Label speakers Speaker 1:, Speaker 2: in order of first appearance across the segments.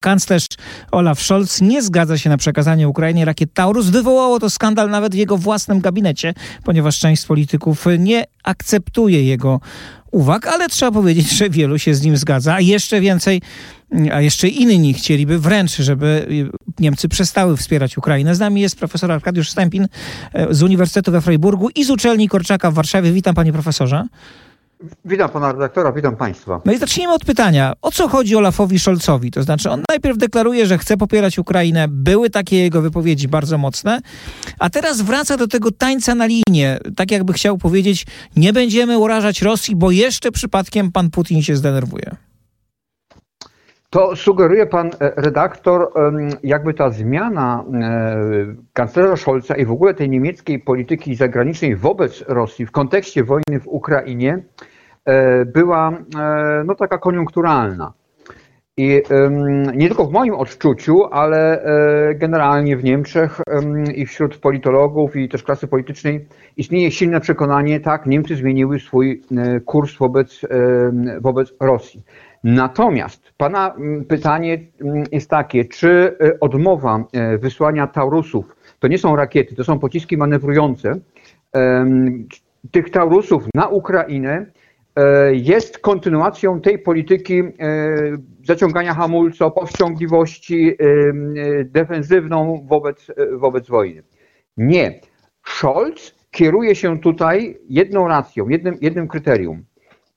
Speaker 1: Kanclerz Olaf Scholz nie zgadza się na przekazanie Ukrainie rakiet Taurus. Wywołało to skandal nawet w jego własnym gabinecie, ponieważ część polityków nie akceptuje jego uwag, ale trzeba powiedzieć, że wielu się z nim zgadza, a jeszcze więcej, a jeszcze inni chcieliby wręcz, żeby Niemcy przestały wspierać Ukrainę. Z nami jest profesor Arkadiusz Stępin e, z Uniwersytetu we Freiburgu i z uczelni Korczaka w Warszawie. Witam panie profesorze.
Speaker 2: Witam pana redaktora, witam państwa.
Speaker 1: No i zacznijmy od pytania. O co chodzi Olafowi Scholzowi? To znaczy, on najpierw deklaruje, że chce popierać Ukrainę. Były takie jego wypowiedzi bardzo mocne, a teraz wraca do tego tańca na linię. Tak jakby chciał powiedzieć, nie będziemy urażać Rosji, bo jeszcze przypadkiem pan Putin się zdenerwuje.
Speaker 2: To sugeruje pan e, redaktor, jakby ta zmiana e, kanclerza Scholza i w ogóle tej niemieckiej polityki zagranicznej wobec Rosji w kontekście wojny w Ukrainie była no, taka koniunkturalna. I nie tylko w moim odczuciu, ale generalnie w Niemczech i wśród politologów i też klasy politycznej istnieje silne przekonanie, tak, Niemcy zmieniły swój kurs wobec, wobec Rosji. Natomiast Pana pytanie jest takie, czy e, odmowa e, wysłania Taurusów, to nie są rakiety, to są pociski manewrujące, tych Taurusów na Ukrainę e, jest kontynuacją tej polityki zaciągania hamulca, powściągliwości defensywną wobec, wobec wojny. Nie. Scholz kieruje się tutaj jedną racją, jednym, jednym kryterium.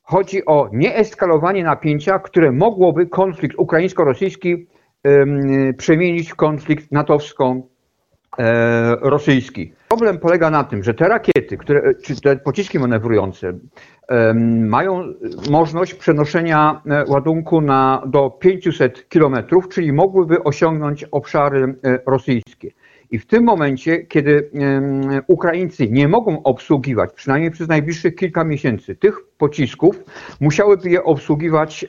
Speaker 2: Chodzi o nieeskalowanie napięcia, które mogłoby konflikt ukraińsko-rosyjski przemienić w konflikt natowsko-rosyjski. Problem polega na tym, że te rakiety, które, czy te pociski manewrujące mają możliwość przenoszenia e, ładunku na, do 500 km, czyli mogłyby osiągnąć obszary e, rosyjskie. I w tym momencie, kiedy Ukraińcy nie mogą obsługiwać, przynajmniej przez najbliższych kilka miesięcy, tych pocisków, musiałyby je obsługiwać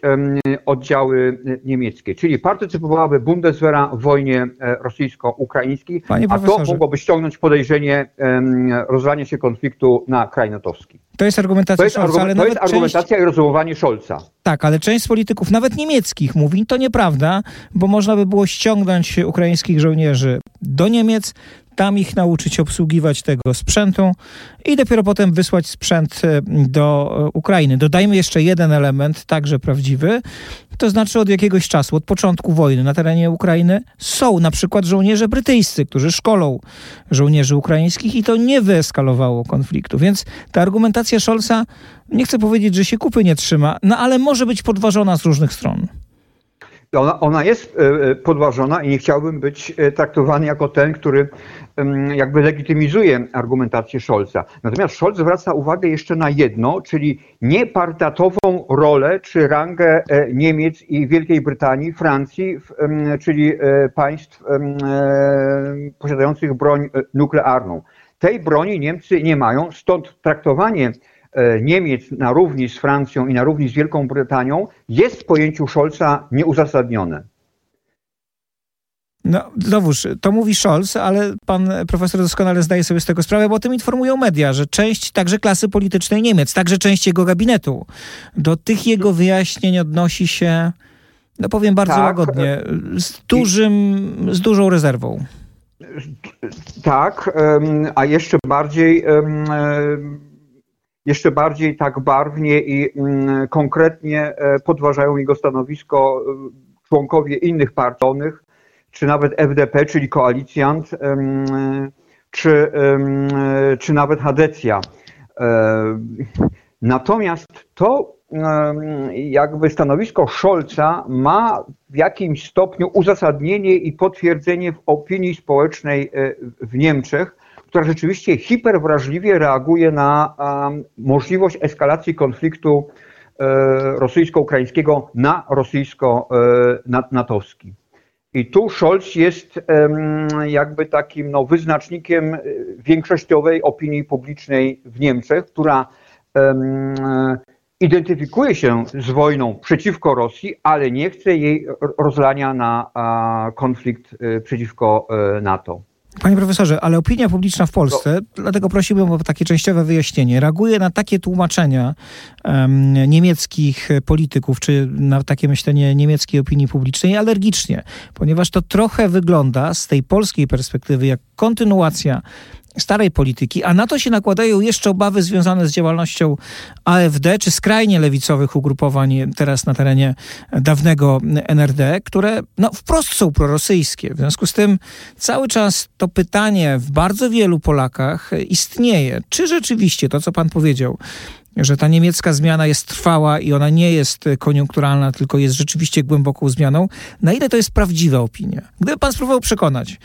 Speaker 2: oddziały niemieckie. Czyli partycypowałaby Bundeswehra w wojnie e, rosyjsko-ukraińskiej, a to mogłoby ściągnąć podejrzenie rozlania się konfliktu na kraj natowski.
Speaker 1: To jest argumentacja
Speaker 2: to jest, Scholza, ale to jest argumentacja część... i rozumowanie Scholza.
Speaker 1: Tak, ale część polityków, nawet niemieckich, mówi, to nieprawda, bo można by było ściągnąć ukraińskich żołnierzy do Niemiec, tam ich nauczyć obsługiwać tego sprzętu i dopiero potem wysłać sprzęt e, do e, Ukrainy. Dodajmy jeszcze jeden element, także prawdziwy, to znaczy od jakiegoś czasu, od początku wojny na terenie Ukrainy są na przykład żołnierze brytyjscy, którzy szkolą żołnierzy ukraińskich i to nie wyeskalowało konfliktu. Więc ta argumentacja Scholza, nie chcę powiedzieć, że się kupy nie trzyma, no ale może być podważona z różnych stron.
Speaker 2: Ona, ona jest e, e, podważona i nie chciałbym być e, traktowany jako ten, który jakby legitymizuje argumentację Scholza. Natomiast Scholz zwraca uwagę jeszcze na jedno, czyli niepartatową rolę czy rangę Niemiec i Wielkiej Brytanii, Francji, czyli państw posiadających broń nuklearną. Tej broni Niemcy nie mają, stąd traktowanie Niemiec na równi z Francją i na równi z Wielką Brytanią jest w pojęciu Scholza nieuzasadnione.
Speaker 1: No, znowuż, to mówi Scholz, ale pan profesor doskonale zdaje sobie z tego sprawę, bo o tym informują media, że część także klasy politycznej Niemiec, także część jego gabinetu, do tych jego wyjaśnień odnosi się, no powiem bardzo tak. łagodnie, z, dużym, z dużą rezerwą.
Speaker 2: Tak, a jeszcze bardziej jeszcze bardziej tak barwnie i mm, konkretnie e, podważają jego stanowisko e, członkowie innych partii, czy nawet FDP, czyli koalicjant, czy, czy nawet Hadecja. E, natomiast to jakby stanowisko Scholza ma w jakimś stopniu uzasadnienie i potwierdzenie w opinii społecznej w Niemczech, która rzeczywiście hiperwrażliwie reaguje na możliwość eskalacji konfliktu e, rosyjsko-ukraińskiego na rosyjsko-natowski. I tu Scholz jest jakby takim no, wyznacznikiem większościowej opinii publicznej w Niemczech, która identyfikuje się z wojną przeciwko Rosji, ale nie chce jej rozlania na konflikt e, przeciwko e, NATO.
Speaker 1: Panie profesorze, ale opinia publiczna w Polsce, no. dlatego prosiłbym o takie częściowe wyjaśnienie, reaguje na takie tłumaczenia um, niemieckich polityków, czy na takie myślenie niemieckiej opinii publicznej alergicznie, ponieważ to trochę wygląda z tej polskiej perspektywy jak kontynuacja starej polityki, a na to się nakładają jeszcze obawy związane z działalnością AfD czy skrajnie lewicowych ugrupowań teraz na terenie dawnego NRD, które no, wprost są prorosyjskie. W związku z tym cały czas to pytanie w bardzo wielu Polakach istnieje. Czy rzeczywiście to, co pan powiedział, że ta niemiecka zmiana jest trwała i ona nie jest koniunkturalna, tylko jest rzeczywiście głęboką zmianą. Na ile to jest prawdziwa opinia? Gdyby pan spróbował przekonać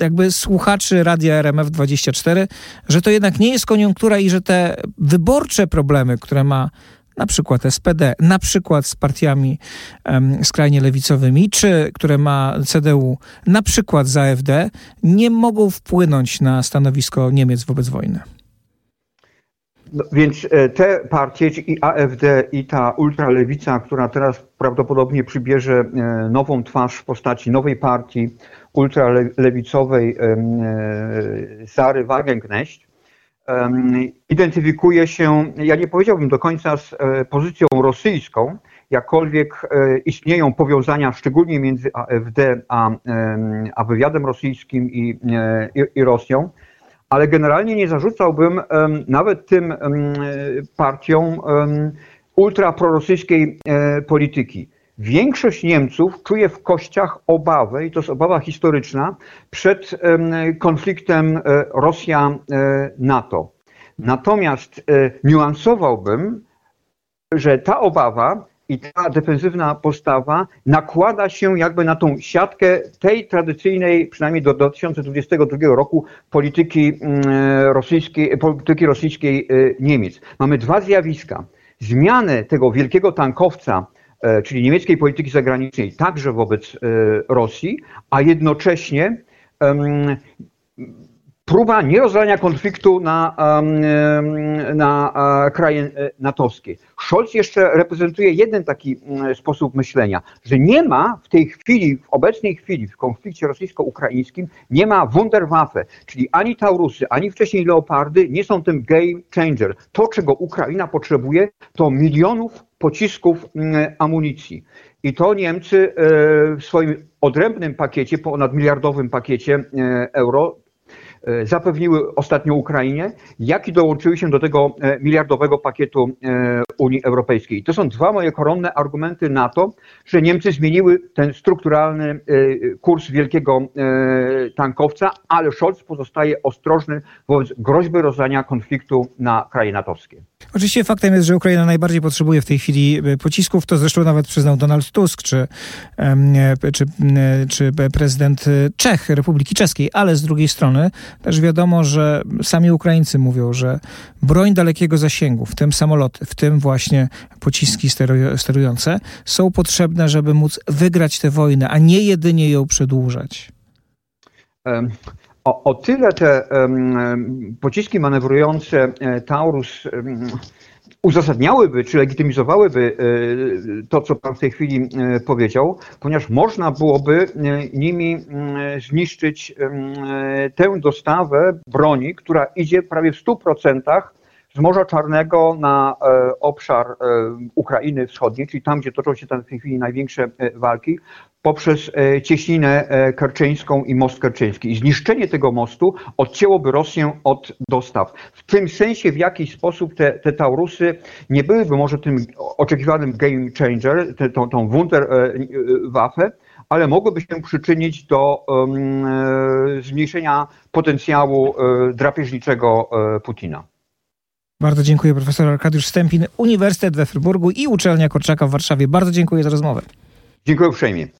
Speaker 1: jakby słuchaczy Radia RMF 24, że to jednak nie jest koniunktura i że te wyborcze problemy, które ma na przykład SPD, na przykład z partiami um, skrajnie lewicowymi, czy które ma CDU, na przykład z AfD, nie mogą wpłynąć na stanowisko Niemiec wobec wojny.
Speaker 2: No, więc e, te partie, i AfD, i ta ultralewica, która teraz prawdopodobnie przybierze e, nową twarz w postaci nowej partii ultralewicowej e, Sary Wagenknecht, identyfikuje się, ja nie powiedziałbym do końca z pozycją rosyjską, jakkolwiek istnieją powiązania szczególnie między AfD a, a wywiadem rosyjskim i, i, i Rosją, ale generalnie nie zarzucałbym nawet tym partiom ultraprorosyjskiej e, polityki. Większość Niemców czuje w kościach obawę, i to jest obawa historyczna, przed konfliktem e, Rosja-NATO. Natomiast e, niuansowałbym, że ta obawa i ta defensywna postawa nakłada się jakby na tą siatkę tej tradycyjnej, przynajmniej do 2022 roku, polityki mm, rosyjskiej, polityki rosyjskiej y, Niemiec. Mamy dwa zjawiska. Zmianę tego wielkiego tankowca, e, czyli niemieckiej polityki zagranicznej, także wobec e, Rosji, a jednocześnie próba nierozwiązania konfliktu na, na kraje e, natowskie. Scholz jeszcze reprezentuje jeden taki mm, sposób myślenia, że nie ma w tej chwili, w obecnej chwili, w konflikcie rosyjsko-ukraińskim, nie ma Wunderwaffe, czyli ani Taurusy, ani wcześniej Leopardy nie są tym game changer. To, czego Ukraina potrzebuje, to milionów pocisków mm, amunicji. I to Niemcy e, w swoim odrębnym pakiecie, ponad miliardowym pakiecie e, euro, E, zapewniły ostatnio Ukrainie, jak i dołączyły się do tego e, miliardowego pakietu e, Unii Europejskiej. To są dwa moje koronne argumenty na to, że Niemcy zmieniły ten strukturalny kurs wielkiego tankowca, ale Scholz pozostaje ostrożny wobec groźby rozlania konfliktu na kraje natowskie.
Speaker 1: Oczywiście faktem jest, że Ukraina najbardziej potrzebuje w tej chwili pocisków. To zresztą nawet przyznał Donald Tusk, czy, czy, czy prezydent Czech, Republiki Czeskiej, ale z drugiej strony też wiadomo, że sami Ukraińcy mówią, że broń dalekiego zasięgu, w tym samoloty, w tym właśnie pociski sterujące, są potrzebne, żeby móc wygrać tę wojnę, a nie jedynie ją przedłużać.
Speaker 2: O, o tyle te um, pociski manewrujące e, Taurus um, uzasadniałyby czy legitymizowałyby e, to, co Pan w tej chwili e, powiedział, ponieważ można byłoby nimi zniszczyć tę dostawę broni, która idzie prawie w 100% z Morza Czarnego na obszar Ukrainy Wschodniej, czyli tam, gdzie toczą się w tej chwili największe walki, poprzez e, cieśninę e, kerczeńską i most kerczeński. I zniszczenie tego mostu odcięłoby Rosję od dostaw. W tym sensie, w jakiś sposób te, te Taurusy nie byłyby może tym oczekiwanym game changer, te, tą, tą Wunderwaffe, ale mogłyby się przyczynić do um, zmniejszenia potencjału drapieżniczego Putina.
Speaker 1: Bardzo dziękuję profesor Arkadiusz Stępin, Uniwersytet we Fryburgu i Uczelnia Korczaka w Warszawie. Bardzo dziękuję za rozmowę.
Speaker 2: Dziękuję uprzejmie.